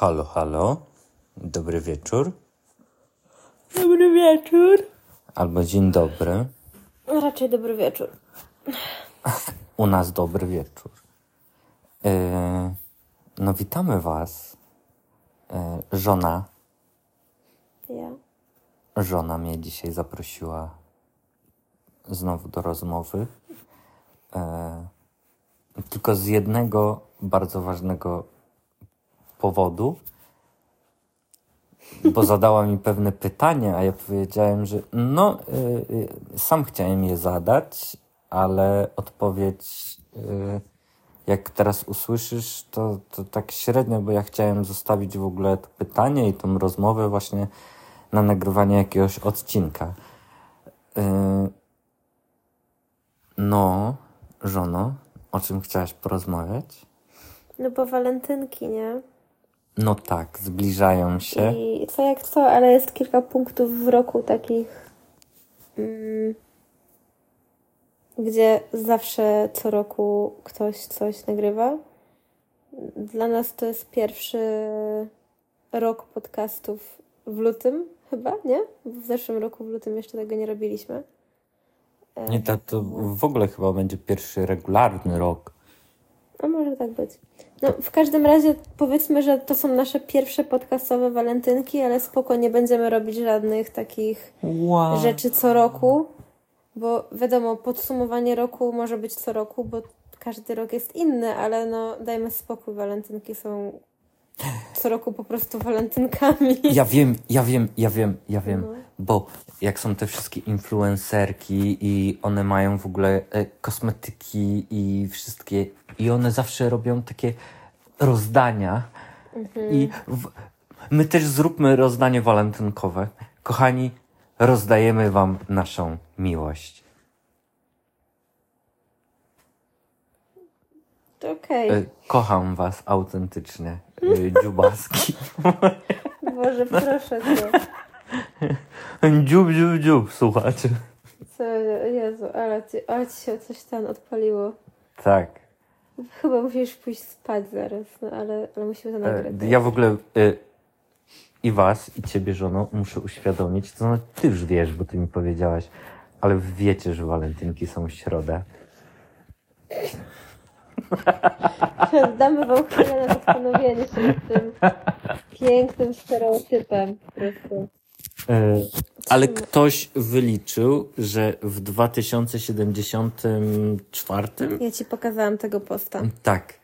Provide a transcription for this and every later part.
Halo, halo. Dobry wieczór. Dobry wieczór. Albo dzień dobry. Raczej dobry wieczór. U nas dobry wieczór. E, no, witamy Was. E, żona, Ja. żona mnie dzisiaj zaprosiła znowu do rozmowy. E, tylko z jednego bardzo ważnego powodu. Bo zadała mi pewne pytanie, a ja powiedziałem, że no, y, y, sam chciałem je zadać, ale odpowiedź, y, jak teraz usłyszysz, to, to tak średnio, bo ja chciałem zostawić w ogóle to pytanie i tą rozmowę właśnie na nagrywanie jakiegoś odcinka. No, żono, o czym chciałaś porozmawiać? No bo walentynki, nie? No tak, zbliżają się. I co jak co, ale jest kilka punktów w roku takich, mm, gdzie zawsze co roku ktoś coś nagrywa. Dla nas to jest pierwszy rok podcastów w lutym, chyba, nie? W zeszłym roku w lutym jeszcze tego nie robiliśmy. Nie, to, to w ogóle chyba będzie pierwszy regularny rok. A może tak być. No, w każdym razie powiedzmy, że to są nasze pierwsze podcastowe walentynki, ale spoko, nie będziemy robić żadnych takich Wow. rzeczy co roku, bo wiadomo, podsumowanie roku może być co roku, bo każdy rok jest inny, ale no dajmy spokój, walentynki są co roku po prostu walentynkami. Ja wiem, ja wiem, ja wiem, ja wiem, No. bo jak są te wszystkie influencerki i one mają w ogóle e, kosmetyki i wszystkie, i one zawsze robią takie rozdania i w, my też zróbmy rozdanie walentynkowe. Kochani, rozdajemy wam naszą miłość. Okej, E, kocham was autentycznie, dziubaski. Boże, proszę cię. dziub, dziub, dziub, słuchajcie. Co, Jezu, ale ci, ale ci się coś tam odpaliło. Tak. Chyba musisz pójść spać zaraz, no ale, ale musimy to nagrać. E, Ja w ogóle e, i was, i ciebie, żono, muszę uświadomić, to znaczy ty już wiesz, bo ty mi powiedziałaś, ale wiecie, że walentynki są w środę. Damy wam chwilę na zastanowienie się nad tym pięknym stereotypem po prostu. E, ale ktoś wyliczył, że w 2074 Ja ci pokazałam tego posta. tak,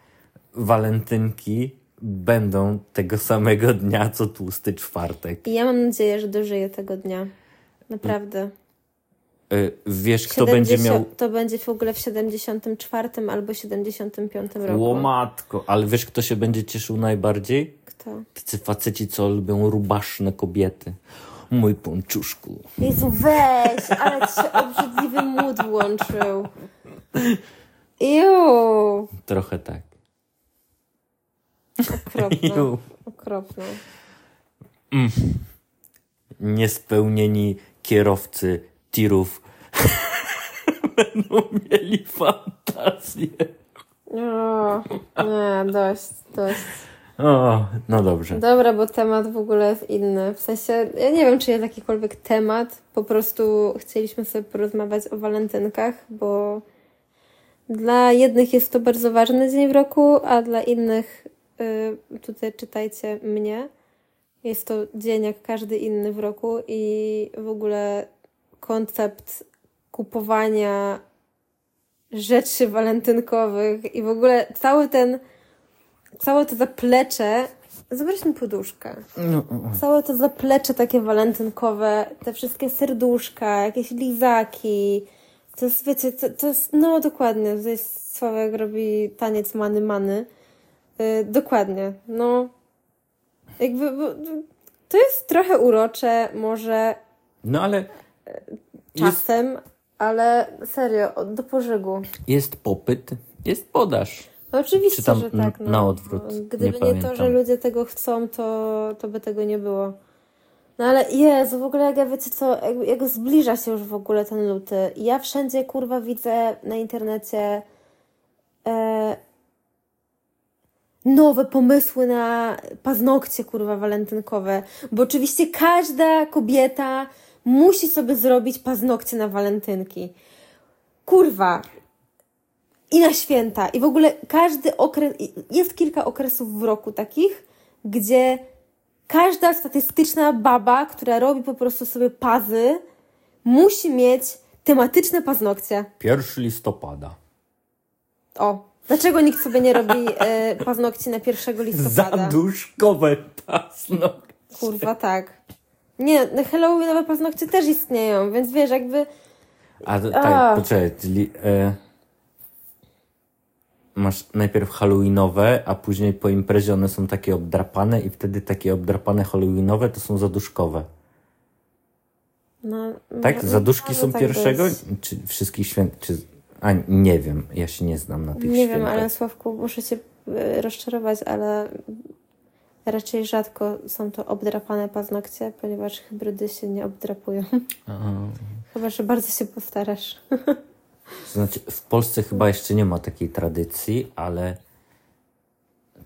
walentynki będą tego samego dnia, co tłusty czwartek. I ja mam nadzieję, że dożyję tego dnia. Naprawdę. E, wiesz, kto będzie 70 miał... To będzie w ogóle w 74 albo 75 roku. Łomatko, ale wiesz, kto się będzie cieszył najbardziej? Kto? Tacy faceci, co lubią rubaszne kobiety. Mój ponczuszku. Jezu, weź! Ale ci się obrzydliwy mód włączył. Iu! Trochę tak. Okropne. Iu. Okropne. Niespełnieni kierowcy tirów będą mieli fantazję. O, nie, dość, dość. O, no dobrze. Dobra, bo temat w ogóle jest inny. W sensie, ja nie wiem, czy jest jakikolwiek temat. Po prostu chcieliśmy sobie porozmawiać o walentynkach, bo dla jednych jest to bardzo ważny dzień w roku, a dla innych, y, tutaj czytajcie mnie, jest to dzień jak każdy inny w roku i w ogóle koncept kupowania rzeczy walentynkowych i w ogóle cały ten całe to zaplecze. Zobacz mi poduszkę. No, Całe to zaplecze takie walentynkowe, te wszystkie serduszka, jakieś lizaki. To jest, wiecie, to, to jest, no dokładnie, to jest Sławek robi taniec many many. Yy, dokładnie, no. Jakby, bo, to jest trochę urocze, może no ale jest, czasem, ale serio, do pożygu. jest popyt, jest podaż. No oczywiście, Czy tam że tak. No. na odwrót? Gdyby Nie nie, to, że ludzie tego chcą, to, to by tego nie było. No ale Jezu, w ogóle jak ja wiecie co, jak, jak zbliża się już w ogóle ten luty. Ja wszędzie kurwa widzę na internecie e, nowe pomysły na paznokcie, kurwa, walentynkowe. Bo oczywiście każda kobieta musi sobie zrobić paznokcie na walentynki. Kurwa. I na święta. I w ogóle każdy okres, jest kilka okresów w roku takich, gdzie każda statystyczna baba, która robi po prostu sobie pazy, musi mieć tematyczne paznokcie. 1 listopada. O, dlaczego nikt sobie nie robi e, paznokci na 1 listopada? Zaduszkowe paznokcie. Kurwa, tak. Nie, no Halloweenowe paznokcie też istnieją, więc wiesz, jakby... A to- tak, poczekaj, czyli e, masz najpierw halloweenowe, a później po imprezie one są takie obdrapane i wtedy takie obdrapane halloweenowe to są zaduszkowe. No, Tak? no, Zaduszki może są tak pierwszego? być. Czy wszystkich święt? Czy... A nie wiem, ja się nie znam na tych Nie świętach. wiem, ale Sławku, muszę Cię y, rozczarować, ale raczej rzadko są to obdrapane paznokcie, ponieważ hybrydy się nie obdrapują. Aha. Chyba, że bardzo się postarasz. To znaczy, w Polsce chyba jeszcze nie ma takiej tradycji, ale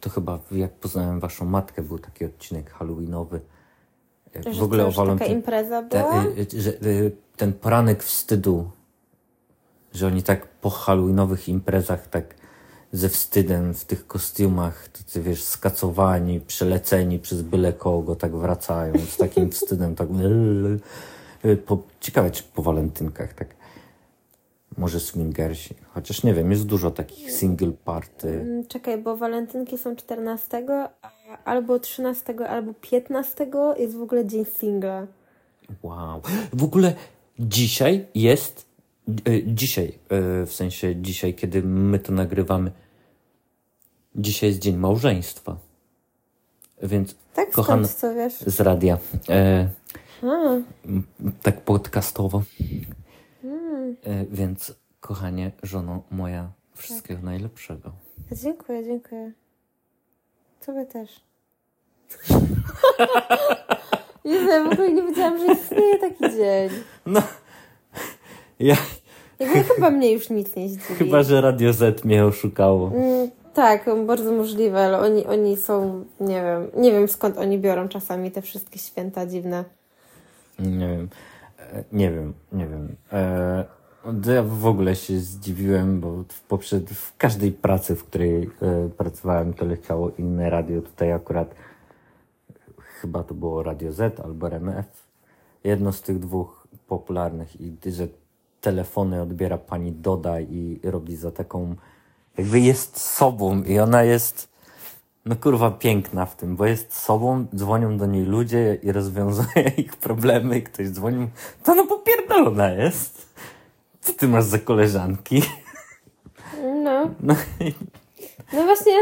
to chyba jak poznałem waszą matkę, był taki odcinek halloweenowy. Że w ogóle to o już taka Walentyn... impreza te, była? y, y, że, y, ten poranek wstydu, że oni tak po halloweenowych imprezach tak ze wstydem w tych kostiumach, tacy wiesz, skacowani, przeleceni przez byle kogo, tak wracają z takim wstydem, tak y, po, ciekawe czy po walentynkach, tak może swingersi, chociaż nie wiem, jest dużo takich single party. Mm, Czekaj, bo walentynki są 14, a albo 13, albo 15 jest w ogóle dzień singla. Wow. W ogóle dzisiaj jest, dzisiaj, y, w sensie dzisiaj, kiedy my to nagrywamy, dzisiaj jest dzień małżeństwa. Więc Tak, co wiesz? z radia, e, tak podcastowo. mm, E, więc kochanie, żono moja, wszystkiego najlepszego. dziękuję, dziękuję. Tobie też. Jezu, ja w ogóle nie wiedziałam, że istnieje taki dzień. No, ja, Jakby chyba mnie już nic nie zdziwi. chyba, że Radio Z mnie oszukało. Mm, tak, bardzo możliwe, ale oni, oni są, nie wiem, nie wiem skąd oni biorą czasami te wszystkie święta dziwne. Nie wiem. E, Nie wiem, nie wiem. E, to ja w ogóle się zdziwiłem, bo w, poprzed, w każdej pracy, w której e, pracowałem, to leciało inne radio. Tutaj akurat chyba to było Radio Z albo RMF. Jedno z tych dwóch popularnych i że telefony odbiera pani Doda i robi za taką, jakby jest sobą i ona jest no kurwa piękna w tym, bo jest sobą, dzwonią do niej ludzie i rozwiązuje ich problemy. Ktoś dzwoni, to no popierdolona jest. Co ty masz za koleżanki? No, No, no właśnie,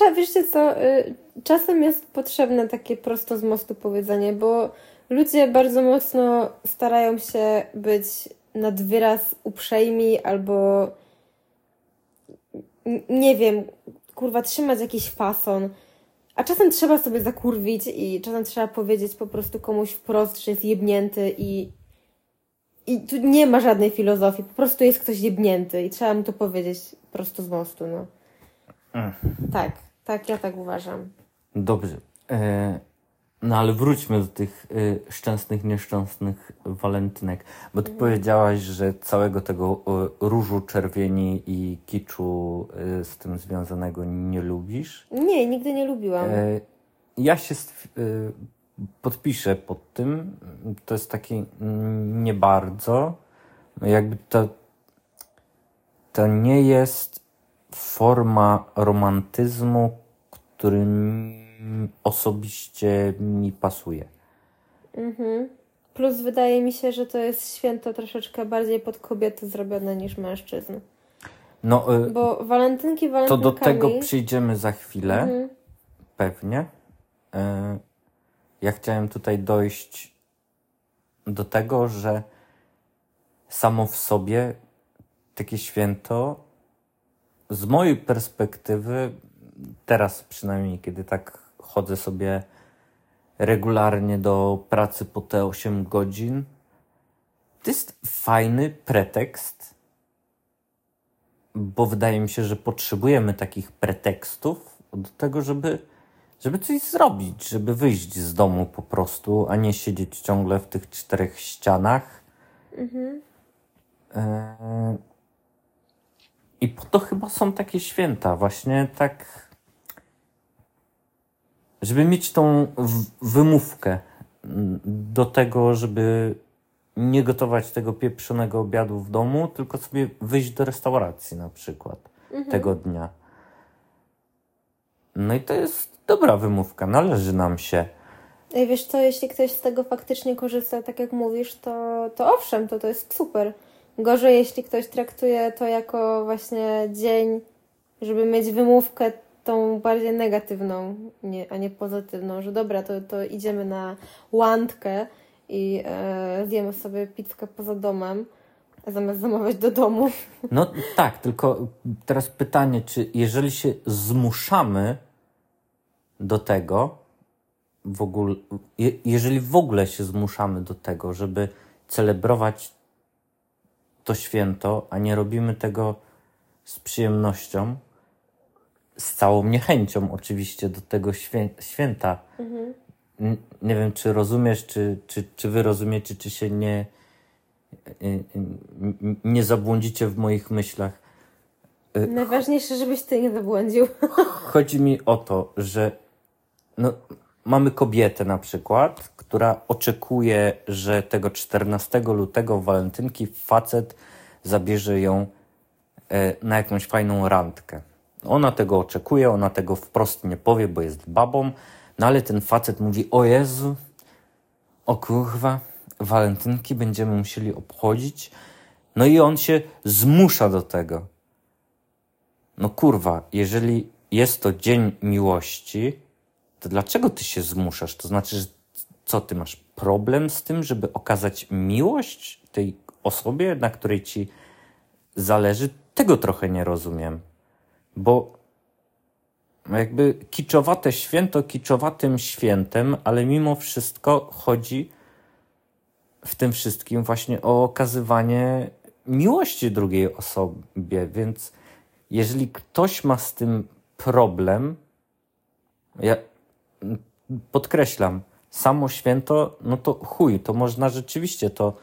ale wiecie co, y, czasem jest potrzebne takie prosto z mostu powiedzenie, bo ludzie bardzo mocno starają się być nad wyraz uprzejmi albo nie wiem, kurwa, trzymać jakiś fason. A czasem trzeba sobie zakurwić i czasem trzeba powiedzieć po prostu komuś wprost, że jest jebnięty i, i tu nie ma żadnej filozofii, po prostu jest ktoś jebnięty i trzeba mu to powiedzieć prosto z mostu, no. Tak, tak, ja tak uważam. dobrze. E, no ale wróćmy do tych e, szczęsnych, nieszczęsnych walentynek. Bo ty powiedziałaś, że całego tego e, różu, czerwieni i kiczu e, z tym związanego nie lubisz. Nie, nigdy nie lubiłam. E, Ja się e, podpiszę pod tym. To jest taki mm, nie bardzo. No Jakby to, to nie jest forma romantyzmu, który osobiście mi pasuje. Mhm. Plus wydaje mi się, że to jest święto troszeczkę bardziej pod kobiety zrobione niż mężczyzn. No, e, Bo walentynki to walentynkami... do tego przyjdziemy za chwilę. Mhm. Pewnie. E, Ja chciałem tutaj dojść do tego, że samo w sobie takie święto, z mojej perspektywy, teraz przynajmniej, kiedy tak chodzę sobie regularnie do pracy po te 8 godzin, to jest fajny pretekst, bo wydaje mi się, że potrzebujemy takich pretekstów do tego, żeby, żeby coś zrobić, żeby wyjść z domu po prostu, a nie siedzieć ciągle w tych czterech ścianach. Mhm. E, I po to chyba są takie święta, właśnie tak, żeby mieć tą wymówkę do tego, żeby nie gotować tego pieprzonego obiadu w domu, tylko sobie wyjść do restauracji na przykład mhm. tego dnia. No i to jest dobra wymówka, należy nam się. I wiesz co, jeśli ktoś z tego faktycznie korzysta, tak jak mówisz, to, to owszem, to to jest super. Gorzej, jeśli ktoś traktuje to jako właśnie dzień, żeby mieć wymówkę tą bardziej negatywną, nie, a nie pozytywną, że dobra, to, to idziemy na łantkę i e, zjemy sobie pizzkę poza domem, zamiast zamawiać do domu. No tak, tylko teraz pytanie, czy jeżeli się zmuszamy do tego, w ogóle, jeżeli w ogóle się zmuszamy do tego, żeby celebrować to święto, a nie robimy tego z przyjemnością, z całą niechęcią oczywiście do tego świę święta. Mhm. Nie wiem, czy rozumiesz, czy, czy, czy wy rozumiecie, czy się nie, y, y, nie zabłądzicie w moich myślach. Y, Najważniejsze, żebyś ty nie zabłądził. Chodzi mi o to, że no, mamy kobietę na przykład, która oczekuje, że tego 14 lutego walentynki facet zabierze ją e, na jakąś fajną randkę. Ona tego oczekuje, ona tego wprost nie powie, bo jest babą, no ale ten facet mówi, o Jezu, o kurwa, walentynki będziemy musieli obchodzić. No i on się zmusza do tego. No kurwa, jeżeli jest to dzień miłości, to dlaczego ty się zmuszasz? To znaczy, że co, ty masz problem z tym, żeby okazać miłość tej osobie, na której ci zależy? Tego trochę nie rozumiem. Bo jakby kiczowate święto kiczowatym świętem, ale mimo wszystko chodzi w tym wszystkim właśnie o okazywanie miłości drugiej osobie. Więc jeżeli ktoś ma z tym problem, ja podkreślam, samo święto, no to chuj, to można rzeczywiście to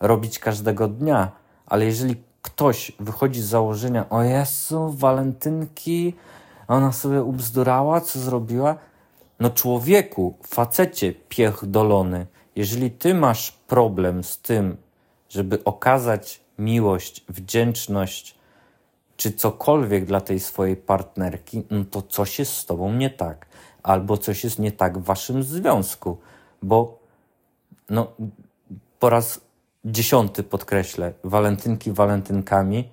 robić każdego dnia, ale jeżeli ktoś wychodzi z założenia, o Jezu, walentynki, ona sobie ubzdurała, co zrobiła? No człowieku, facecie piech dolony, jeżeli ty masz problem z tym, żeby okazać miłość, wdzięczność, czy cokolwiek dla tej swojej partnerki, no to coś jest z tobą nie tak. Albo coś jest nie tak w waszym związku. Bo no, po raz dziesiąty podkreślę, walentynki walentynkami,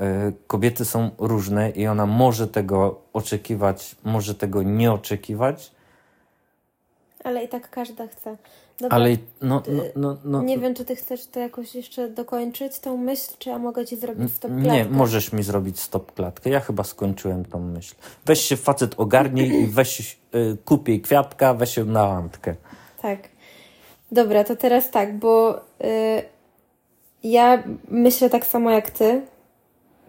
E, kobiety są różne i ona może tego oczekiwać, może tego nie oczekiwać. Ale i tak każda chce. Dobra, Ale no, no, no, no, Nie wiem, czy ty chcesz to jakoś jeszcze dokończyć, tą myśl, czy ja mogę ci zrobić stop klatkę? Nie, możesz mi zrobić stop klatkę. Ja chyba skończyłem tą myśl. Weź się facet ogarnij i weź y, kup jej kwiatka, weź ją na lampkę. Tak. Dobra, to teraz tak, bo y, ja myślę tak samo jak ty,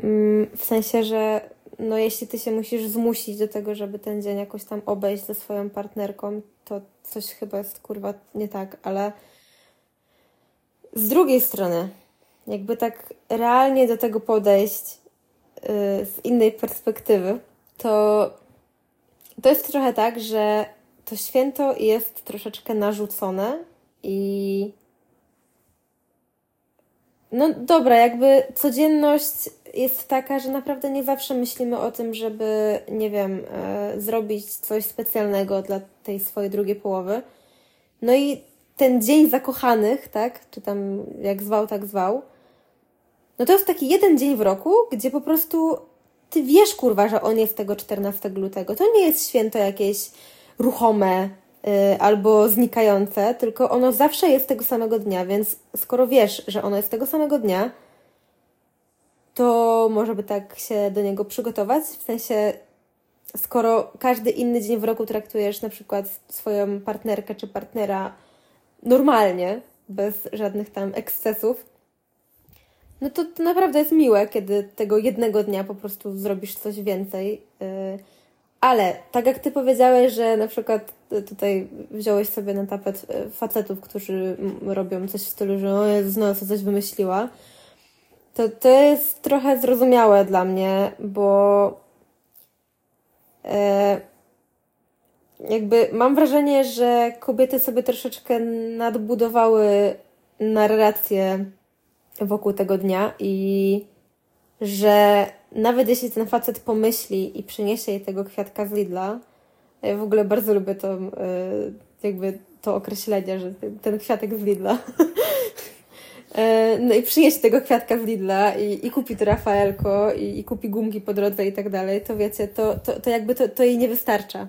Mm, w sensie, że no jeśli ty się musisz zmusić do tego, żeby ten dzień jakoś tam obejść ze swoją partnerką, to coś chyba jest kurwa nie tak, ale z drugiej strony, jakby tak realnie do tego podejść yy, z innej perspektywy, to to jest trochę tak, że to święto jest troszeczkę narzucone i no dobra, jakby codzienność jest taka, że naprawdę nie zawsze myślimy o tym, żeby, nie wiem, e, zrobić coś specjalnego dla tej swojej drugiej połowy. No i ten dzień zakochanych, tak, czy tam jak zwał, tak zwał, no to jest taki jeden dzień w roku, gdzie po prostu ty wiesz, kurwa, że on jest tego 14 lutego. To nie jest święto jakieś ruchome, albo znikające, tylko ono zawsze jest tego samego dnia, więc skoro wiesz, że ono jest tego samego dnia, to może by tak się do niego przygotować. W sensie, skoro każdy inny dzień w roku traktujesz na przykład swoją partnerkę czy partnera normalnie, bez żadnych tam ekscesów, no to, to naprawdę jest miłe, kiedy tego jednego dnia po prostu zrobisz coś więcej. Yy, Ale tak jak ty powiedziałeś, że na przykład tutaj wziąłeś sobie na tapet e, facetów, którzy robią coś w stylu, że o no, co coś wymyśliła, to to jest trochę zrozumiałe dla mnie, bo e, jakby mam wrażenie, że kobiety sobie troszeczkę nadbudowały narrację wokół tego dnia i że nawet jeśli ten facet pomyśli i przyniesie jej tego kwiatka z Lidla, ja w ogóle bardzo lubię to, e, jakby to określenie, że ten kwiatek z Lidla. E, no i przyniesie tego kwiatka z Lidla i, i kupi to Rafaelko i, i kupi gumki po drodze i tak dalej, to wiecie, to, to, to jakby to, to jej nie wystarcza.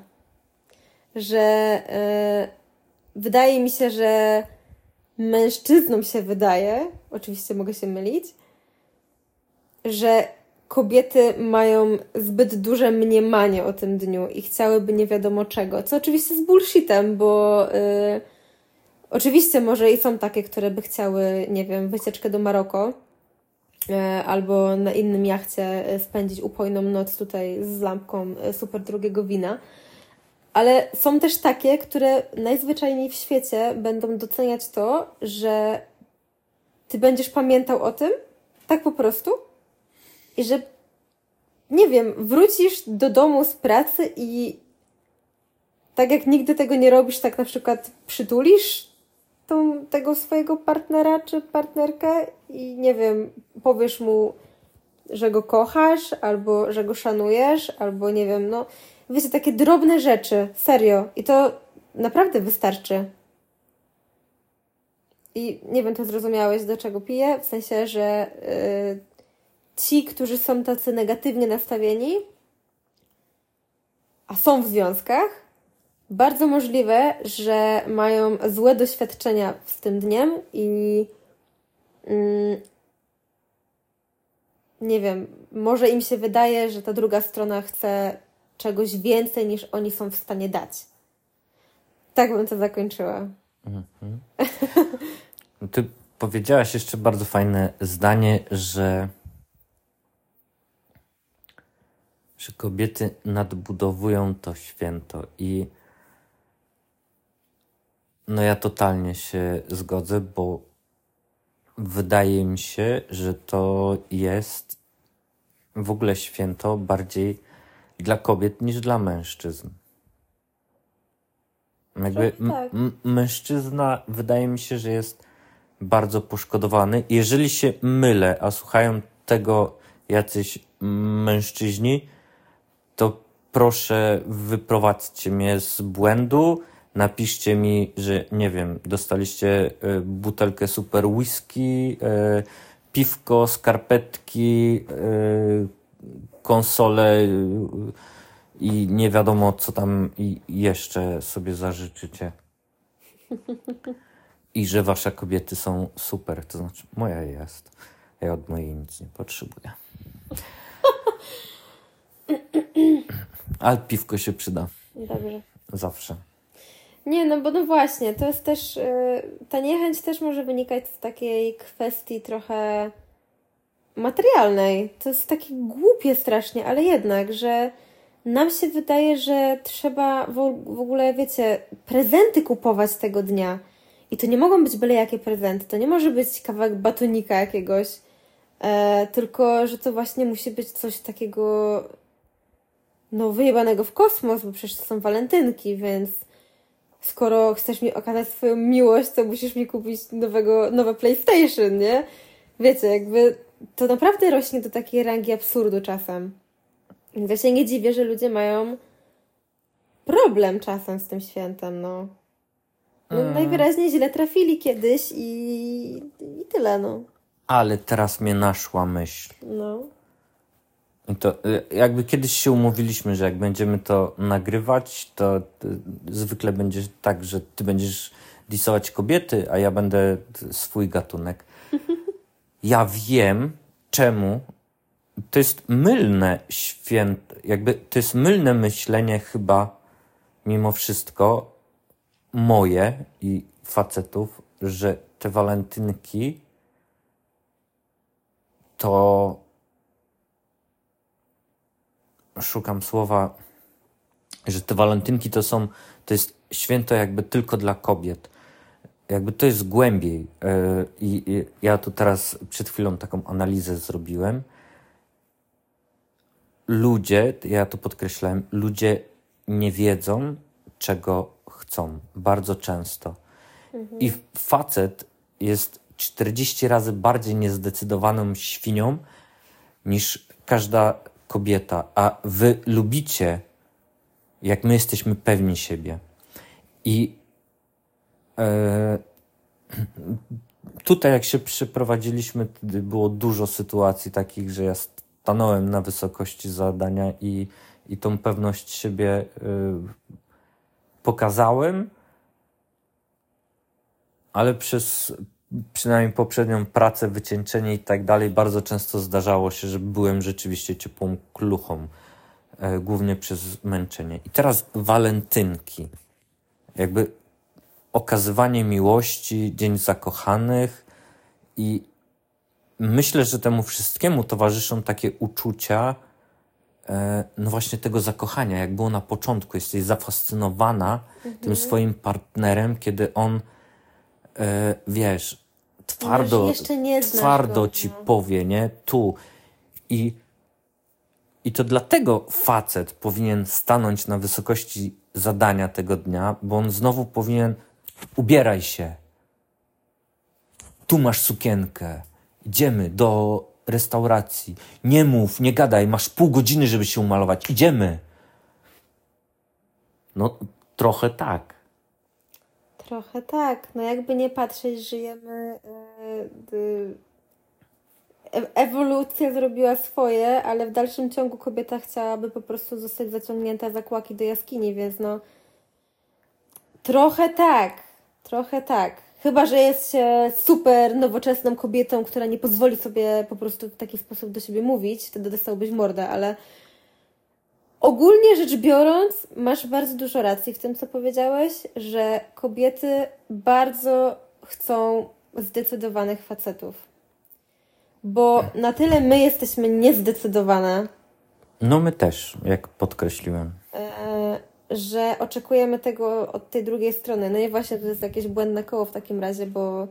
Że e, wydaje mi się, że mężczyznom się wydaje, oczywiście mogę się mylić, że kobiety mają zbyt duże mniemanie o tym dniu i chciałyby nie wiadomo czego, co oczywiście jest bullshitem, bo yy, oczywiście może i są takie, które by chciały, nie wiem, wycieczkę do Maroko yy, albo na innym jachcie spędzić upojną noc tutaj z lampką y, super drugiego wina, ale są też takie, które najzwyczajniej w świecie będą doceniać to, że ty będziesz pamiętał o tym, tak po prostu, i że nie wiem, wrócisz do domu z pracy i tak jak nigdy tego nie robisz, tak na przykład przytulisz tą, tego swojego partnera czy partnerkę i nie wiem, powiesz mu, że go kochasz, albo że go szanujesz, albo nie wiem, no wiecie, takie drobne rzeczy, serio. I to naprawdę wystarczy. I nie wiem, to zrozumiałeś, do czego piję, w sensie, że yy, ci, którzy są tacy negatywnie nastawieni, a są w związkach, bardzo możliwe, że mają złe doświadczenia z tym dniem i mm, nie wiem, może im się wydaje, że ta druga strona chce czegoś więcej niż oni są w stanie dać. Tak bym to zakończyła. Mhm. Ty powiedziałaś jeszcze bardzo fajne zdanie, że że kobiety nadbudowują to święto i no ja totalnie się zgodzę, bo wydaje mi się, że to jest w ogóle święto bardziej dla kobiet niż dla mężczyzn. Jakby tak. mężczyzna wydaje mi się, że jest bardzo poszkodowany. Jeżeli się mylę, a słuchają tego jacyś mężczyźni, proszę wyprowadźcie mnie z błędu. Napiszcie mi, że nie wiem, dostaliście e, butelkę super whisky, e, piwko, skarpetki, e, konsolę i nie wiadomo, co tam jeszcze sobie zażyczycie. I że wasze kobiety są super, to znaczy moja jest. Ja od mojej nic nie potrzebuję. Ale piwko się przyda. Dobrze. Zawsze. Nie, no bo no właśnie, to jest też, yy, ta niechęć też może wynikać z takiej kwestii trochę materialnej. To jest takie głupie strasznie, ale jednak, że nam się wydaje, że trzeba w, w ogóle, wiecie, prezenty kupować tego dnia. I to nie mogą być byle jakie prezenty. To nie może być kawałek batonika jakiegoś, e, tylko że to właśnie musi być coś takiego no, wyjebanego w kosmos, bo przecież to są walentynki, więc skoro chcesz mi okazać swoją miłość, to musisz mi kupić nowego, nowe PlayStation, nie? Wiecie, jakby to naprawdę rośnie do takiej rangi absurdu czasem. Więc ja się nie dziwię, że ludzie mają problem czasem z tym świętem, no. no mm. Najwyraźniej źle trafili kiedyś i, i tyle, no. Ale teraz mnie naszła myśl. No. I to y, jakby kiedyś się umówiliśmy, że jak będziemy to nagrywać, to y, zwykle będzie tak, że ty będziesz disować kobiety, a ja będę swój gatunek. Ja wiem, czemu. To jest mylne święte, jakby to jest mylne myślenie chyba mimo wszystko moje i facetów, że te walentynki to szukam słowa że te walentynki to są, to jest święto jakby tylko dla kobiet. Jakby to jest głębiej. E, I, i ja tu teraz przed chwilą taką analizę zrobiłem. Ludzie, ja to podkreślałem, ludzie nie wiedzą, czego chcą. Bardzo często. I facet jest 40 razy bardziej niezdecydowaną świnią niż każda kobieta. A wy lubicie, jak my jesteśmy pewni siebie. I e, tutaj, jak się przeprowadziliśmy, było dużo sytuacji takich, że ja stanąłem na wysokości zadania i, i tą pewność siebie e, pokazałem ale przez przynajmniej poprzednią pracę, wycieńczenie i tak dalej, bardzo często zdarzało się, że byłem rzeczywiście ciepłą kluchą, e, głównie przez męczenie. I teraz walentynki. Jakby okazywanie miłości, Dzień Zakochanych i myślę, że temu wszystkiemu towarzyszą takie uczucia, e, no właśnie tego zakochania, jak było na początku. Jesteś zafascynowana mhm. tym swoim partnerem, kiedy on e, wiesz, twardo, twardo ci no. powie, nie? Tu. I, I to dlatego facet powinien stanąć na wysokości zadania tego dnia, bo on znowu powinien ubieraj się. Tu masz sukienkę. Idziemy do restauracji. Nie mów, nie gadaj, masz pół godziny, żeby się umalować. Idziemy. No, trochę tak. Trochę tak. No jakby nie patrzeć, żyjemy. Yy, ewolucja zrobiła swoje, ale w dalszym ciągu kobieta chciałaby po prostu zostać zaciągnięta za kłaki do jaskini, więc no. Trochę tak. Trochę tak. Chyba, że jest się super nowoczesną kobietą, która nie pozwoli sobie po prostu w taki sposób do siebie mówić, wtedy dostałbyś mordę, ale Ogólnie rzecz biorąc, masz bardzo dużo racji w tym, co powiedziałeś, że kobiety bardzo chcą zdecydowanych facetów. Bo na tyle my jesteśmy niezdecydowane. No, my też, jak podkreśliłem. E, że oczekujemy tego od tej drugiej strony. No i właśnie to jest jakieś błędne koło w takim razie, bo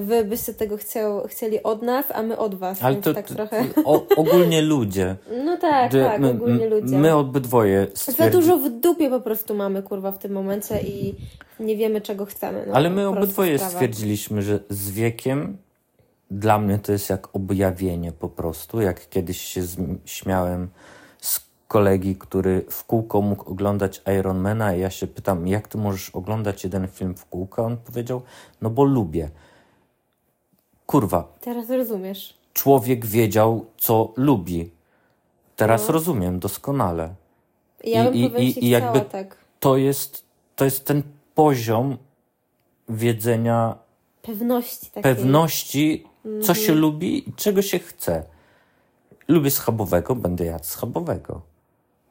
wy byście tego chciał, chcieli od nas, a my od was. Ale to tak trochę... O, ogólnie ludzie. No tak, tak, my, ogólnie ludzie. My obydwoje stwierdzi... Za dużo w dupie po prostu mamy, kurwa, w tym momencie i nie wiemy, czego chcemy. No, Ale my obydwoje sprawa. stwierdziliśmy, że z wiekiem dla mnie to jest jak objawienie po prostu. Jak kiedyś się śmiałem z kolegi, który w kółko mógł oglądać Ironmana i ja się pytam, jak ty możesz oglądać jeden film w kółko? On powiedział, no bo lubię. Kurwa. Teraz rozumiesz. Człowiek wiedział, co lubi. Teraz no. rozumiem doskonale. Ja I, bym i, i, i jakby tak. to jest to jest ten poziom wiedzenia pewności takiej. pewności, mm. co się lubi i czego się chce. Lubię schabowego, będę jadł schabowego.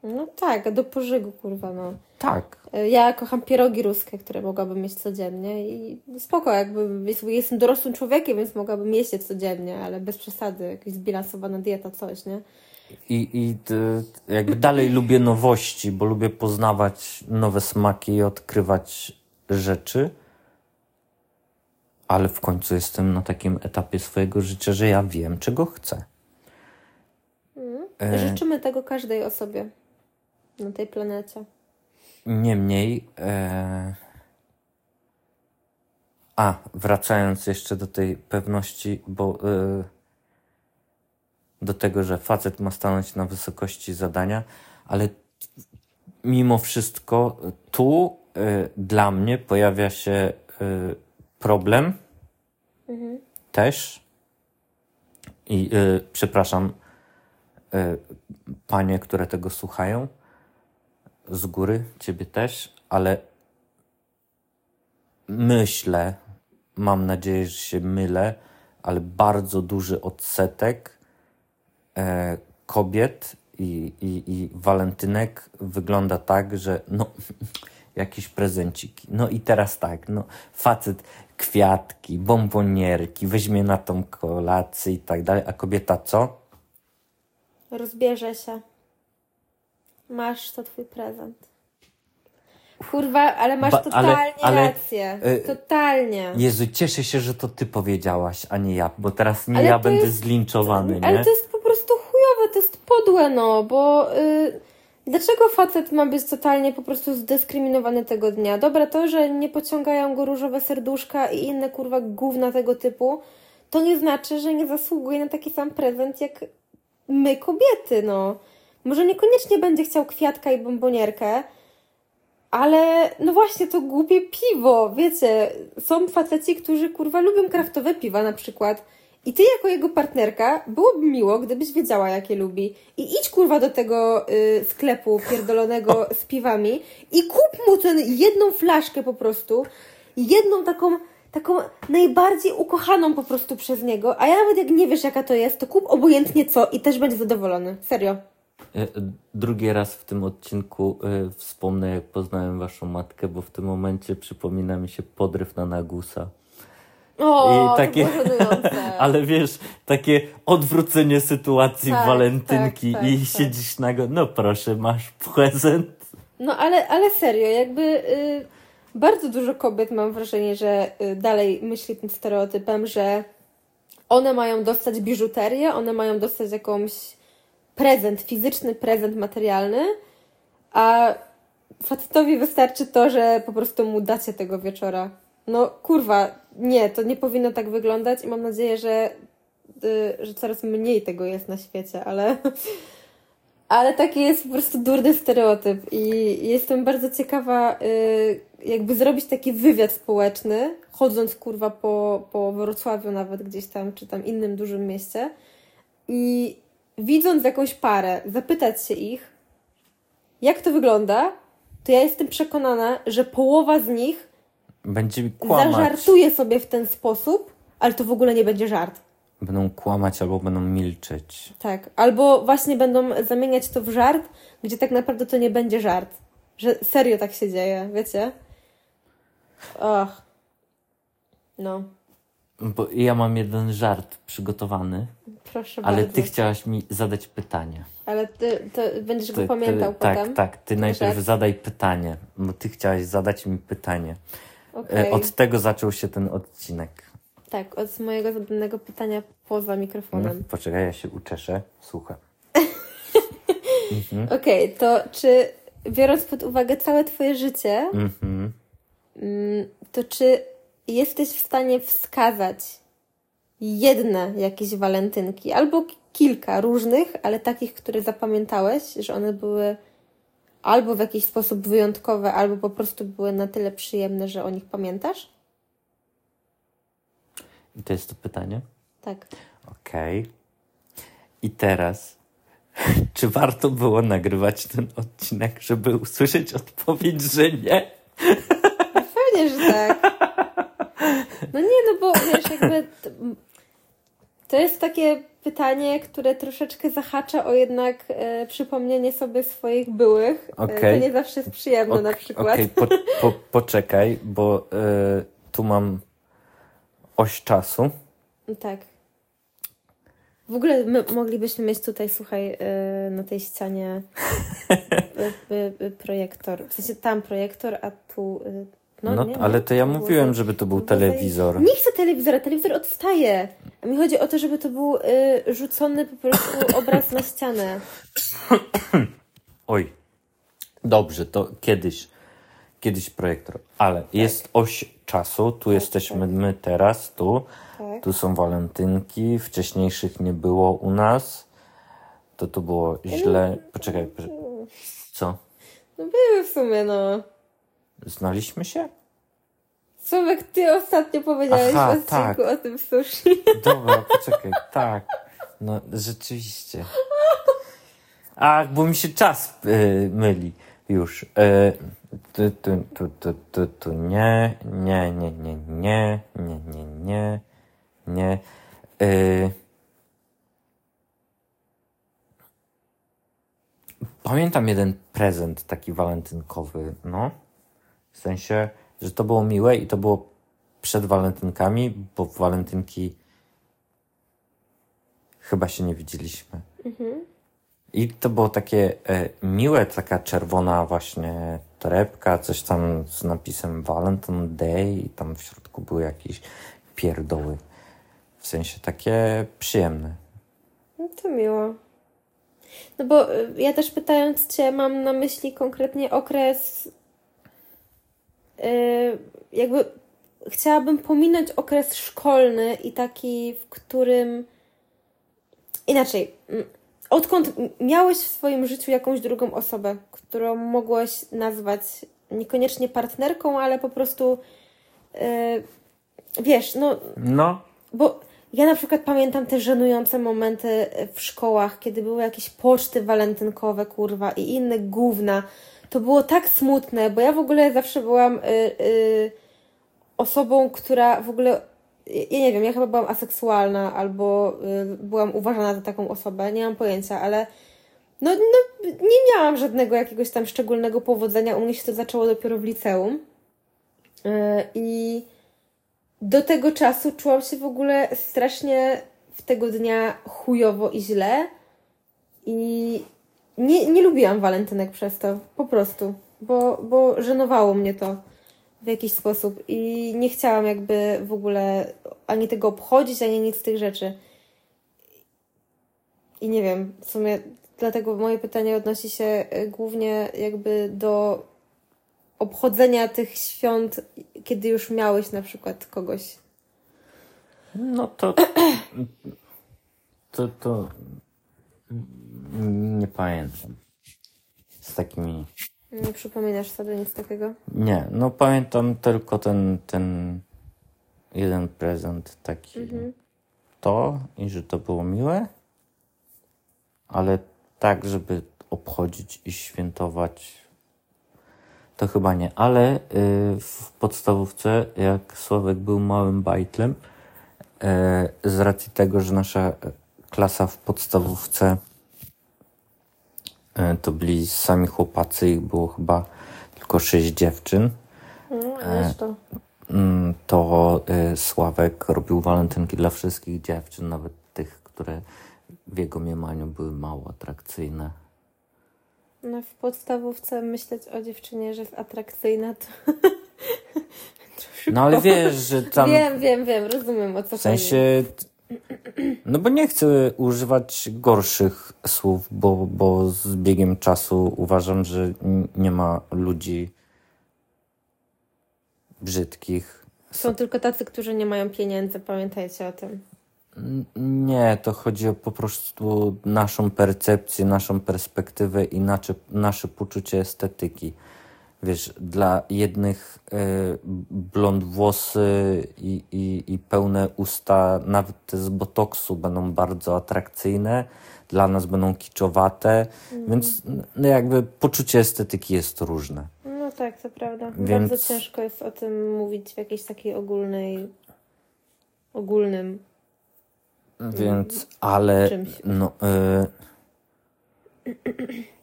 No tak, do pożygu, kurwa, no. Tak. Ja kocham pierogi ruskie, które mogłabym mieć codziennie i spoko, jakby jestem dorosłym człowiekiem, więc mogłabym jeść je codziennie, ale bez przesady, jakaś zbilansowana dieta, coś, nie? I, i jakby dalej lubię nowości, bo lubię poznawać nowe smaki i odkrywać rzeczy, ale w końcu jestem na takim etapie swojego życia, że ja wiem, czego chcę. Mm. Życzymy tego każdej osobie na tej planecie. Niemniej, e... a wracając jeszcze do tej pewności, bo e... do tego, że facet ma stanąć na wysokości zadania, ale mimo wszystko tu e... dla mnie pojawia się e, problem mhm. też. I e, przepraszam, e, panie, które tego słuchają z góry, ciebie też, ale myślę, mam nadzieję, że się mylę, ale bardzo duży odsetek e, kobiet i, i, i walentynek wygląda tak, że no, jakieś prezenciki. No i teraz tak, no, facet kwiatki, bombonierki, weźmie na tą kolację i tak dalej, a kobieta co? Rozbierze się. Masz, to twój prezent. Kurwa, ale masz Ba- totalnie ale- ale, rację. y, totalnie. Jezu, cieszę się, że to ty powiedziałaś, a nie ja, bo teraz nie Ale ja będę jest- zlinczowany, nie? Ale to jest po prostu chujowe, to jest podłe, no, bo y, dlaczego facet ma być totalnie po prostu zdyskryminowany tego dnia? Dobra, to, że nie pociągają go różowe serduszka i inne kurwa gówna tego typu, to nie znaczy, że nie zasługuje na taki sam prezent jak my kobiety, no. Może niekoniecznie będzie chciał kwiatka i bombonierkę, ale no właśnie, to głupie piwo, wiecie, są faceci, którzy kurwa lubią kraftowe piwa na przykład i ty jako jego partnerka byłoby miło, gdybyś wiedziała jakie lubi i idź kurwa do tego y, sklepu pierdolonego z piwami i kup mu tę jedną flaszkę po prostu, jedną taką taką najbardziej ukochaną po prostu przez niego, a ja nawet jak nie wiesz jaka to jest, to kup obojętnie co i też będzie zadowolony. Serio. E, Drugi raz w tym odcinku e, wspomnę, jak poznałem waszą matkę, bo w tym momencie przypomina mi się podryw na Nagusa. O, I takie-. Ale wiesz, takie odwrócenie sytuacji Tak, walentynki tak, tak, i tak. siedzisz nago, no proszę, masz prezent. No ale, ale serio, jakby y, bardzo dużo kobiet mam wrażenie, że y, dalej myśli tym stereotypem, że one mają dostać biżuterię, one mają dostać jakąś prezent, fizyczny prezent materialny, a facetowi wystarczy to, że po prostu mu dacie tego wieczora. No kurwa, nie, to nie powinno tak wyglądać i mam nadzieję, że, y, że coraz mniej tego jest na świecie, ale ale taki jest po prostu durny stereotyp i jestem bardzo ciekawa, y, jakby zrobić taki wywiad społeczny, chodząc kurwa po, po Wrocławiu nawet gdzieś tam, czy tam innym dużym mieście i widząc jakąś parę, zapytać się ich, jak to wygląda, to ja jestem przekonana, że połowa z nich Będzie kłamać. zażartuje sobie w ten sposób, ale to w ogóle nie będzie żart. Będą kłamać albo będą milczeć. Tak, albo właśnie będą zamieniać to w żart, gdzie tak naprawdę to nie będzie żart. Że serio tak się dzieje, wiecie? Och. No, Bo ja mam jeden żart przygotowany, proszę ale bardzo. ty chciałaś mi zadać pytanie. Ale ty to będziesz Ty, go pamiętał ty, potem. Tak, tak. Ty najpierw zadaj pytanie, bo ty chciałaś zadać mi pytanie. E, Okej. Od tego zaczął się ten odcinek. Tak, od mojego zadanego pytania poza mikrofonem. No, poczekaj, ja się uczeszę. Słucham. Okej, to czy biorąc pod uwagę całe twoje życie, Mhm. mm, to czy jesteś w stanie wskazać jedne jakieś walentynki, albo kilka różnych, ale takich, które zapamiętałeś, że one były albo w jakiś sposób wyjątkowe, albo po prostu były na tyle przyjemne, że o nich pamiętasz? I to jest to pytanie? Tak. Okej. I teraz, czy warto było nagrywać ten odcinek, żeby usłyszeć odpowiedź, że nie? Pewnie, że tak. No nie, no bo wiesz, jakby to jest takie pytanie, które troszeczkę zahacza o jednak e, przypomnienie sobie swoich byłych. E, Okej. To nie zawsze jest przyjemne na Ok- przykład. Okej, po, po, poczekaj, bo y, tu mam oś czasu. Tak. W ogóle my moglibyśmy mieć tutaj, słuchaj, e, na tej ścianie e, e, e, projektor. W sensie tam projektor, a tu... e, No, No, nie, ale to ja mówiłem, żeby to był telewizor. Nie chcę telewizora, telewizor odstaje. A mi chodzi o to, żeby to był y, rzucony po prostu obraz na ścianę. Oj. Dobrze, to kiedyś, kiedyś projektor. Ale jest oś czasu, tu jesteśmy my teraz, tu. Tak. Tu są walentynki, wcześniejszych nie było u nas. To to było źle. Poczekaj. co? No były w sumie, no. Znaliśmy się? Słowek, ty ostatnio powiedziałeś Aha, w odcinku tak. o tym sushi. Dobra, poczekaj, tak. No, rzeczywiście. Ach, bo mi się czas y, myli już. Y, tu, tu, tu, tu, tu, tu, nie, nie, nie, nie, nie, nie, nie, nie, nie. Y, pamiętam jeden prezent taki walentynkowy, no. W sensie, że to było miłe i to było przed walentynkami, bo w walentynki chyba się nie widzieliśmy. I to było takie e, miłe, taka czerwona właśnie torebka, coś tam z napisem Valentine Day i tam w środku były jakieś pierdoły. W sensie takie przyjemne. No to miło. No bo y, ja też pytając Cię, mam na myśli konkretnie okres. Yy, jakby chciałabym pominąć okres szkolny i taki, w którym. Inaczej. Odkąd miałeś w swoim życiu jakąś drugą osobę, którą mogłeś nazwać niekoniecznie partnerką, ale po prostu. Yy, wiesz, no. No. Bo ja na przykład pamiętam te żenujące momenty w szkołach, kiedy były jakieś poczty walentynkowe, kurwa, i inne gówna. To było tak smutne, bo ja w ogóle zawsze byłam y, y, osobą, która w ogóle. Ja nie wiem, ja chyba byłam aseksualna albo y, byłam uważana za taką osobę, nie mam pojęcia, ale no, no, nie miałam żadnego jakiegoś tam szczególnego powodzenia. U mnie się to zaczęło dopiero w liceum. Y, I do tego czasu czułam się w ogóle strasznie w tego dnia chujowo i źle. I nie, nie lubiłam walentynek przez to. Po prostu. Bo, bo żenowało mnie to w jakiś sposób. I nie chciałam jakby w ogóle ani tego obchodzić, ani nic z tych rzeczy. I nie wiem, w sumie dlatego moje pytanie odnosi się głównie jakby do obchodzenia tych świąt, kiedy już miałeś na przykład kogoś? No to. To, to nie pamiętam. Z takimi. Nie przypominasz sobie nic takiego? Nie, no pamiętam tylko ten, ten jeden prezent taki. Mhm. To i że to było miłe, ale tak, żeby obchodzić i świętować to chyba nie, ale y, w podstawówce, jak Sławek był małym bajtlem, y, z racji tego, że nasza klasa w podstawówce y, to byli sami chłopacy, ich było chyba tylko sześć dziewczyn. No, to. Mm, to Sławek robił walentynki dla wszystkich dziewczyn, nawet tych, które w jego mniemaniu były mało atrakcyjne. No w podstawówce myśleć o dziewczynie, że jest atrakcyjna, to... no ale wiesz, że tam... Wiem, wiem, wiem, rozumiem o co chodzi. W sensie... No bo nie chcę używać gorszych słów, bo, bo z biegiem czasu uważam, że nie ma ludzi brzydkich. Są tylko tacy, którzy nie mają pieniędzy, pamiętajcie o tym. Nie, to chodzi o po prostu naszą percepcję, naszą perspektywę i nasze, nasze poczucie estetyki. Wiesz, dla jednych y, blond włosy i, i, i pełne usta, nawet te z botoksu, będą bardzo atrakcyjne, dla nas będą kiczowate, mm. więc no jakby poczucie estetyki jest różne. No tak, to prawda. Więc... Bardzo ciężko jest o tym mówić w jakiejś takiej ogólnej, ogólnym więc, ale no, y,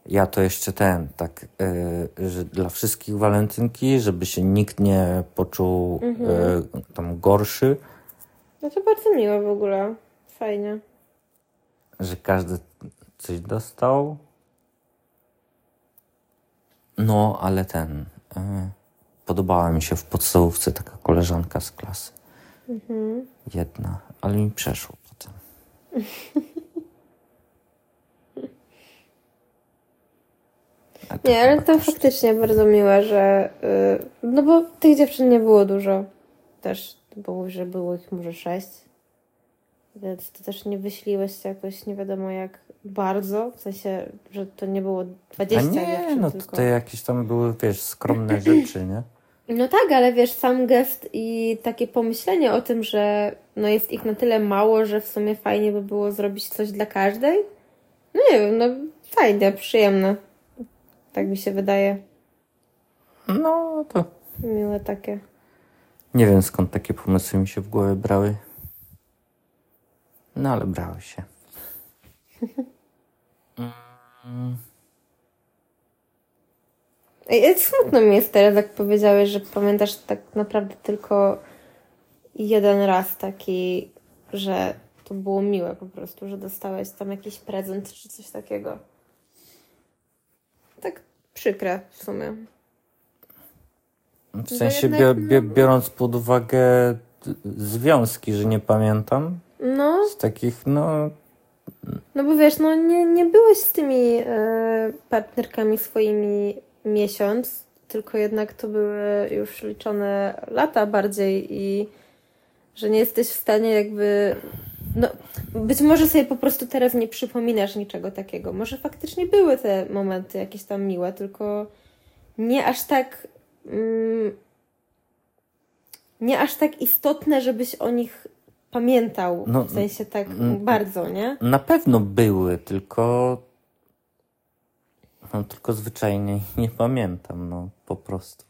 ja to jeszcze ten, tak, y, że dla wszystkich walentynki, żeby się nikt nie poczuł mhm. y, tam gorszy. No to bardzo miłe w ogóle. Fajnie. Że każdy coś dostał. No, ale ten. Podobała mi się w podstawówce taka koleżanka z klasy. Mhm. Jedna, ale mi przeszło. Nie, ale to faktycznie bardzo miłe, że. Yy, no bo tych dziewczyn nie było dużo. Też było, że było ich może sześć. Więc to też nie wyśliłeś się jakoś nie wiadomo jak bardzo. W sensie, że to nie było 20 A nie, dziewczyn. No tylko... to jakieś tam były, wiesz, skromne rzeczy, nie? No tak, ale wiesz, sam gest i takie pomyślenie o tym, że no jest ich na tyle mało, że w sumie fajnie by było zrobić coś dla każdej. No nie wiem, no fajne, przyjemne. Tak mi się wydaje. No to. Miłe takie. Nie wiem skąd takie pomysły mi się w głowie brały. No ale brały się. mm. Ej, smutno mi jest teraz, jak powiedziałeś, że pamiętasz tak naprawdę tylko jeden raz taki, że to było miłe po prostu, że dostałeś tam jakiś prezent czy coś takiego. tak przykre w sumie. W sensie jednak, bio, bio, biorąc pod uwagę związki, że nie pamiętam No, z takich, no no bo wiesz, no nie, nie byłeś z tymi e, partnerkami swoimi miesiąc, tylko jednak to były już liczone lata bardziej i że nie jesteś w stanie jakby. No, być może sobie po prostu teraz nie przypominasz niczego takiego. Może faktycznie były te momenty jakieś tam miłe, tylko nie aż tak. Mm, nie aż tak istotne, żebyś o nich pamiętał. No, w sensie tak mm, bardzo, nie? na pewno były, tylko no tylko zwyczajnie nie pamiętam, no po prostu.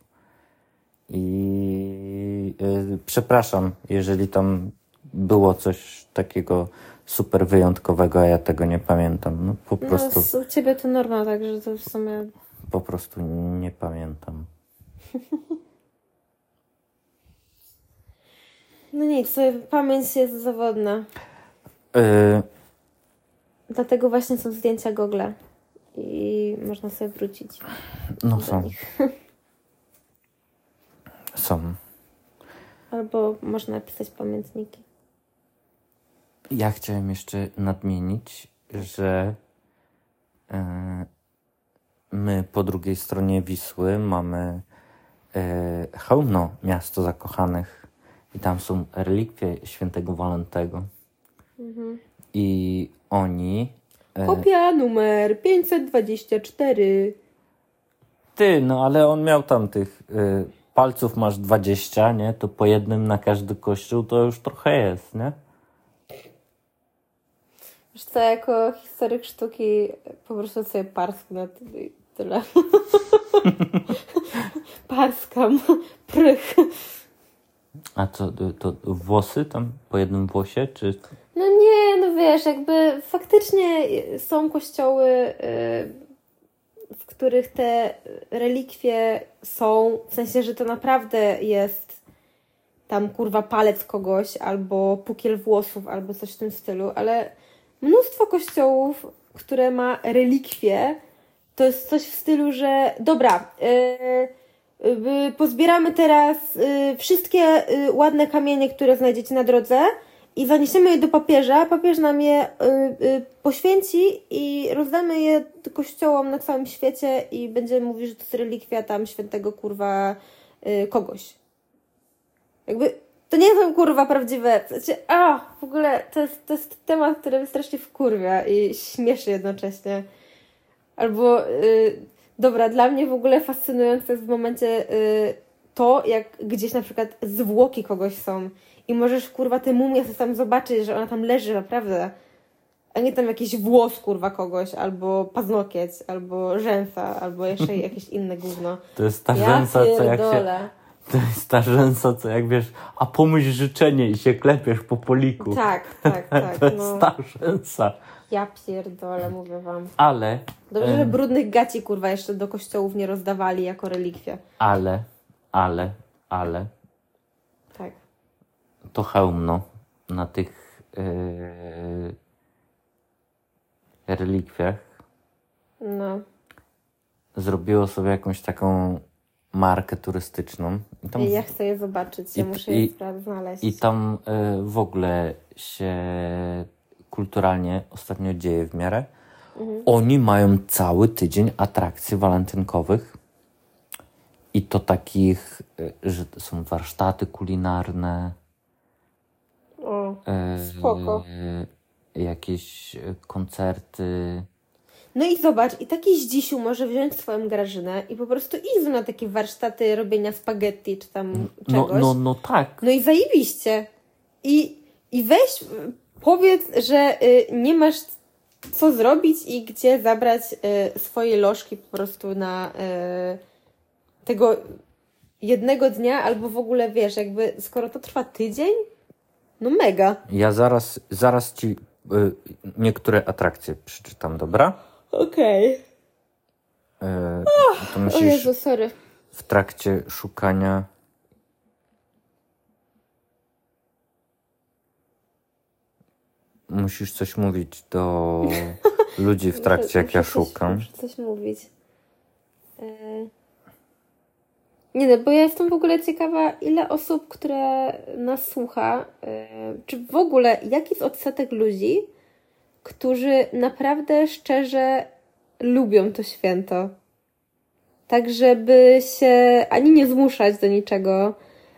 I y, przepraszam, jeżeli tam było coś takiego super wyjątkowego, a ja tego nie pamiętam. No po prostu, No, z- u ciebie to norma, także to w sumie. po prostu nie pamiętam. No nic, sobie pamięć jest zawodna. Y, Dlatego właśnie są zdjęcia Google. I można sobie wrócić no są, nich. są. Albo można napisać pamiętniki. Ja chciałem jeszcze nadmienić, że e, my po drugiej stronie Wisły mamy e, Chełmno, miasto zakochanych. I tam są relikwie świętego Walentego. I oni... E, Kopia numer 524. ty, no ale on miał tam tych e, palców masz 20, nie? To po jednym na każdy kościół to już trochę jest, nie? Wiesz co, jako historyk sztuki po prostu sobie parsknę i tyle. Parskam. Prych. A co, to, włosy tam po jednym włosie, czy... No nie, no wiesz, jakby faktycznie są kościoły, y, w których te relikwie są, w sensie, że to naprawdę jest tam kurwa palec kogoś, albo pukiel włosów, albo coś w tym stylu, ale mnóstwo kościołów, które ma relikwie, to jest coś w stylu, że dobra, y, y, pozbieramy teraz y, wszystkie y, ładne kamienie, które znajdziecie na drodze i zaniesiemy je do papieża. Papież nam je y, y, poświęci i rozdamy je kościołom na całym świecie i będziemy mówić, że to jest relikwia tam świętego kurwa y, kogoś. Jakby to nie są kurwa prawdziwe. Sensie, a, w ogóle to jest, to jest temat, który mnie strasznie wkurwia i śmieszy jednocześnie. Albo, y, dobra, dla mnie w ogóle fascynujące jest w momencie y, to, jak gdzieś na przykład zwłoki kogoś są i możesz kurwa tę mumię sobie tam zobaczyć, że ona tam leży naprawdę. A nie tam jakiś włos kurwa kogoś, albo paznokieć, albo rzęsa, albo jeszcze jakieś inne gówno. To jest ta Ja rzęsa, co jak się... To jest ta rzęsa, co jak wiesz, a pomyśl życzenie i się klepiesz po poliku. Tak, tak, tak. to jest No. ta rzęsa. Ja pierdolę, mówię wam. Ale, Dobrze, że brudnych gaci kurwa jeszcze do kościołów nie rozdawali jako relikwie. ale, ale, ale, Tak. to hełmno na tych yy, relikwiach No. zrobiło sobie jakąś taką markę turystyczną. I tam, Ja chcę je zobaczyć, ja I- muszę je znaleźć. i tam yy, w ogóle się kulturalnie ostatnio dzieje w miarę. Oni mają cały tydzień atrakcji walentynkowych. I to takich, y, że to są warsztaty kulinarne, O. e, Spoko. jakieś e, koncerty. No i zobacz, i taki zdzisiu może wziąć swoją grażynę i po prostu iść na takie warsztaty robienia spaghetti czy tam No, czegoś. no, no tak. No i zajebiście. I, i weź, y, powiedz, że y, nie masz co zrobić i gdzie zabrać y, swoje lożki po prostu na y, tego jednego dnia, albo w ogóle wiesz, jakby skoro to trwa tydzień, no mega. Ja zaraz, zaraz ci y, niektóre atrakcje przeczytam, dobra? Okej. Y, to O Jezu, sorry. w trakcie szukania. Musisz coś mówić do ludzi w trakcie, jak ja Muszę coś- szukam. Muszę coś mówić. Yy. Nie no, bo ja jestem w ogóle ciekawa, ile osób, które nas słucha, yy, czy w ogóle jaki jest odsetek ludzi, którzy naprawdę szczerze lubią to święto. Tak, żeby się ani nie zmuszać do niczego,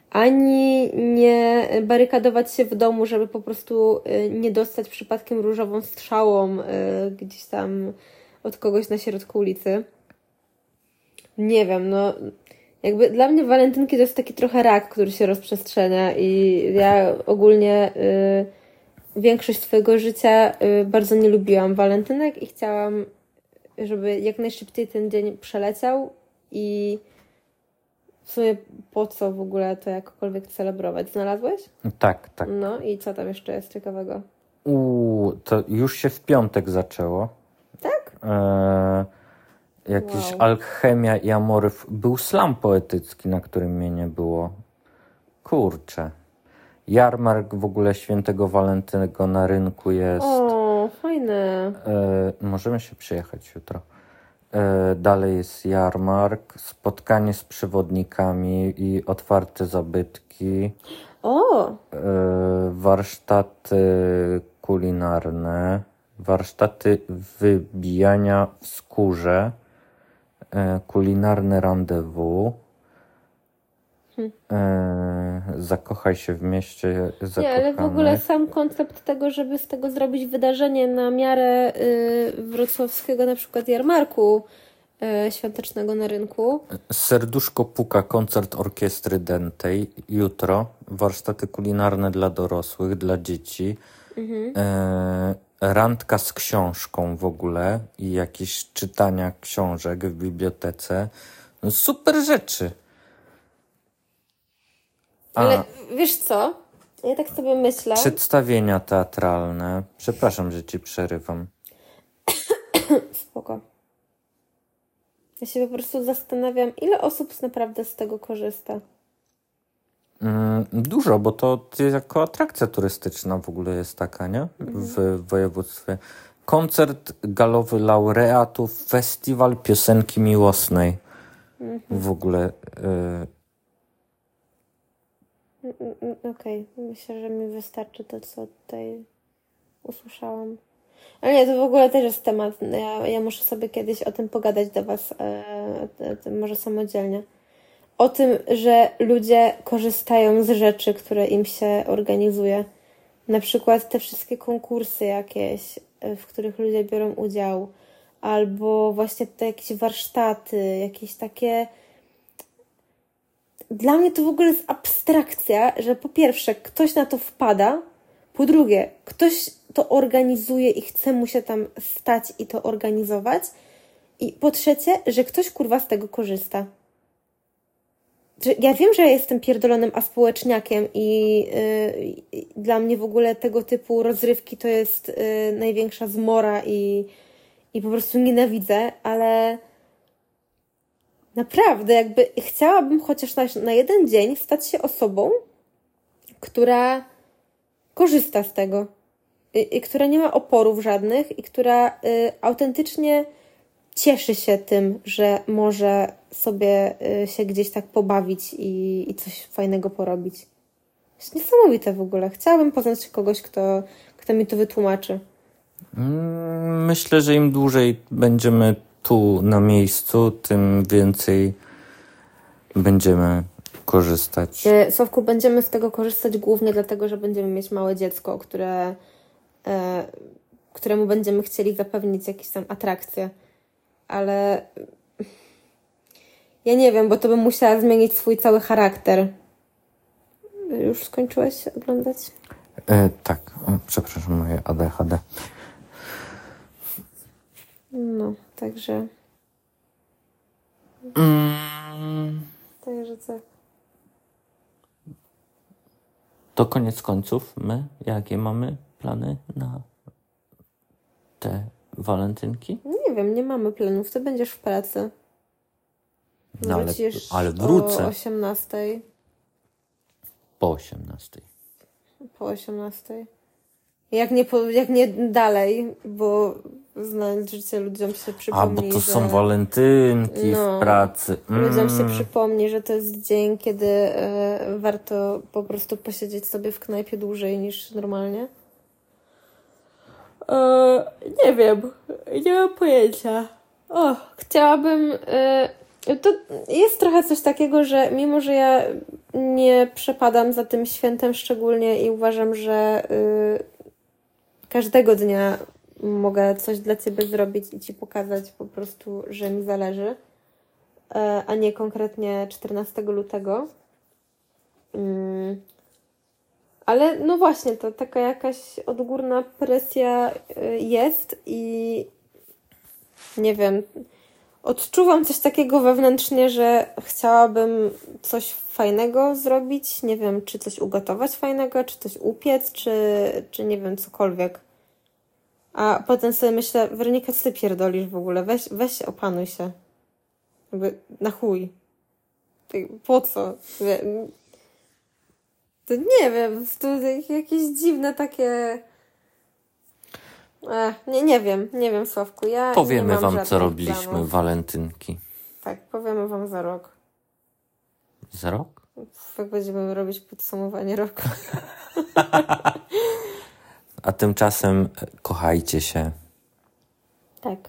ani nie barykadować się w domu, żeby po prostu y, nie dostać przypadkiem różową strzałą y, gdzieś tam od kogoś na środku ulicy. Nie wiem, no jakby dla mnie walentynki to jest taki trochę rak, który się rozprzestrzenia i ja ogólnie y, większość swojego życia y, bardzo nie lubiłam walentynek i chciałam, żeby jak najszybciej ten dzień przeleciał i w sumie po co w ogóle to jakkolwiek celebrować? Znalazłeś? Tak, tak. No i co tam jeszcze jest ciekawego? Uuu, to już się w piątek zaczęło. Tak? E, jakiś Wow. alchemia i amoryf. Był slam poetycki, na którym mnie nie było. Kurczę. Jarmark w ogóle świętego Walentynego na rynku jest. O, fajne. E, możemy się przyjechać jutro. E, dalej jest jarmark, spotkanie z przewodnikami i otwarte zabytki, O, e, warsztaty kulinarne, warsztaty wybijania w skórze, kulinarne rendezvous. E, zakochaj się w mieście zakochany. nie, ale w ogóle sam koncept tego, żeby z tego zrobić wydarzenie na miarę y, wrocławskiego na przykład jarmarku y, świątecznego na rynku. Serduszko puka, koncert orkiestry dętej jutro. Warsztaty kulinarne dla dorosłych, dla dzieci. E, randka z książką w ogóle i jakieś czytania książek w bibliotece. No, super rzeczy. A, Ale wiesz co? Ja tak sobie myślę. przedstawienia teatralne. Przepraszam, że ci przerywam. Spoko. Ja się po prostu zastanawiam, ile osób naprawdę z tego korzysta. Mm, Dużo, bo to jako atrakcja turystyczna w ogóle jest taka, nie? W województwie. Koncert galowy laureatów, festiwal piosenki miłosnej. W ogóle. y, Mm, mm, Okej, myślę, że mi wystarczy to, co tutaj usłyszałam. Ale nie, to w ogóle też jest temat. Ja, ja muszę sobie kiedyś o tym pogadać do Was, e, te- te- może samodzielnie. O tym, że ludzie korzystają z rzeczy, które im się organizuje. Na przykład te wszystkie konkursy jakieś, e, w których ludzie biorą udział, albo właśnie te jakieś warsztaty, jakieś takie dla mnie to w ogóle jest abstrakcja, że po pierwsze ktoś na to wpada, po drugie ktoś to organizuje i chce mu się tam stać i to organizować, i po trzecie, że ktoś kurwa z tego korzysta. Ja wiem, że ja jestem pierdolonym aspołeczniakiem yy, i dla mnie w ogóle tego typu rozrywki to jest yy, największa zmora i, i po prostu nienawidzę, ale Naprawdę, jakby chciałabym chociaż na, na jeden dzień stać się osobą, która korzysta z tego i, i która nie ma oporów żadnych i która y, autentycznie cieszy się tym, że może sobie y, się gdzieś tak pobawić i, i coś fajnego porobić. Jest niesamowite w ogóle. Chciałabym poznać kogoś, kto, kto mi to wytłumaczy. mm, Myślę, że im dłużej będziemy tu na miejscu, tym więcej będziemy korzystać. E, Sławku, będziemy z tego korzystać głównie dlatego, że będziemy mieć małe dziecko, które, e, któremu będziemy chcieli zapewnić jakieś tam atrakcje. Ale ja nie wiem, bo to bym musiała zmienić swój cały charakter. Już skończyłeś oglądać? E, tak, przepraszam, moje ADHD. No, także, Mm, także co? to koniec końców, my jakie mamy plany na te walentynki? Nie wiem, nie mamy planów. Ty będziesz w pracy. No, ale, Wrócisz ale wrócę o 18, po 18. po 18. Jak nie, po, jak nie dalej, bo znając życie ludziom się przypomni, A, bo to że... są walentynki No. w pracy. Mm. Ludziom się przypomni, że to jest dzień, kiedy e, warto po prostu posiedzieć sobie w knajpie dłużej niż normalnie. E, nie wiem, nie mam pojęcia. O, chciałabym. E, to jest trochę coś takiego, że mimo, że ja nie przepadam za tym świętem szczególnie i uważam, że y, każdego dnia mogę coś dla ciebie zrobić i ci pokazać po prostu, że mi zależy, e, a nie konkretnie 14 lutego. Mm. Ale no właśnie, to taka jakaś odgórna presja y, jest i nie wiem, odczuwam coś takiego wewnętrznie, że chciałabym coś fajnego zrobić. Nie wiem, czy coś ugotować fajnego, czy coś upiec, czy, czy nie wiem, cokolwiek. A potem sobie myślę, Weronika, co ty pierdolisz w ogóle? Weź, weź opanuj się. Jakby na chuj. Po co? To nie wiem, to jakieś dziwne takie... Ech, nie, nie wiem, nie wiem, Sławku. Ja nie Powiemy wam, co robiliśmy planów. walentynki. Tak, powiemy wam za rok. Za rok? Jak będziemy robić podsumowanie roku. A tymczasem e, kochajcie się Tak.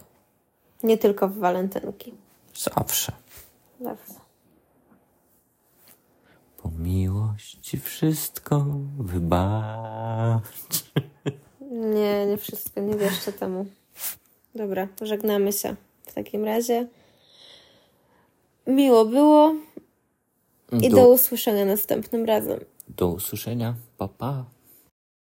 Nie tylko w walentynki. zawsze. Zawsze. Po miłości wszystko wybacz. Nie, nie wszystko, nie wierzcie temu. Dobra, żegnamy się w takim razie. Miło było i do Do, usłyszenia następnym razem. do usłyszenia. Pa, pa.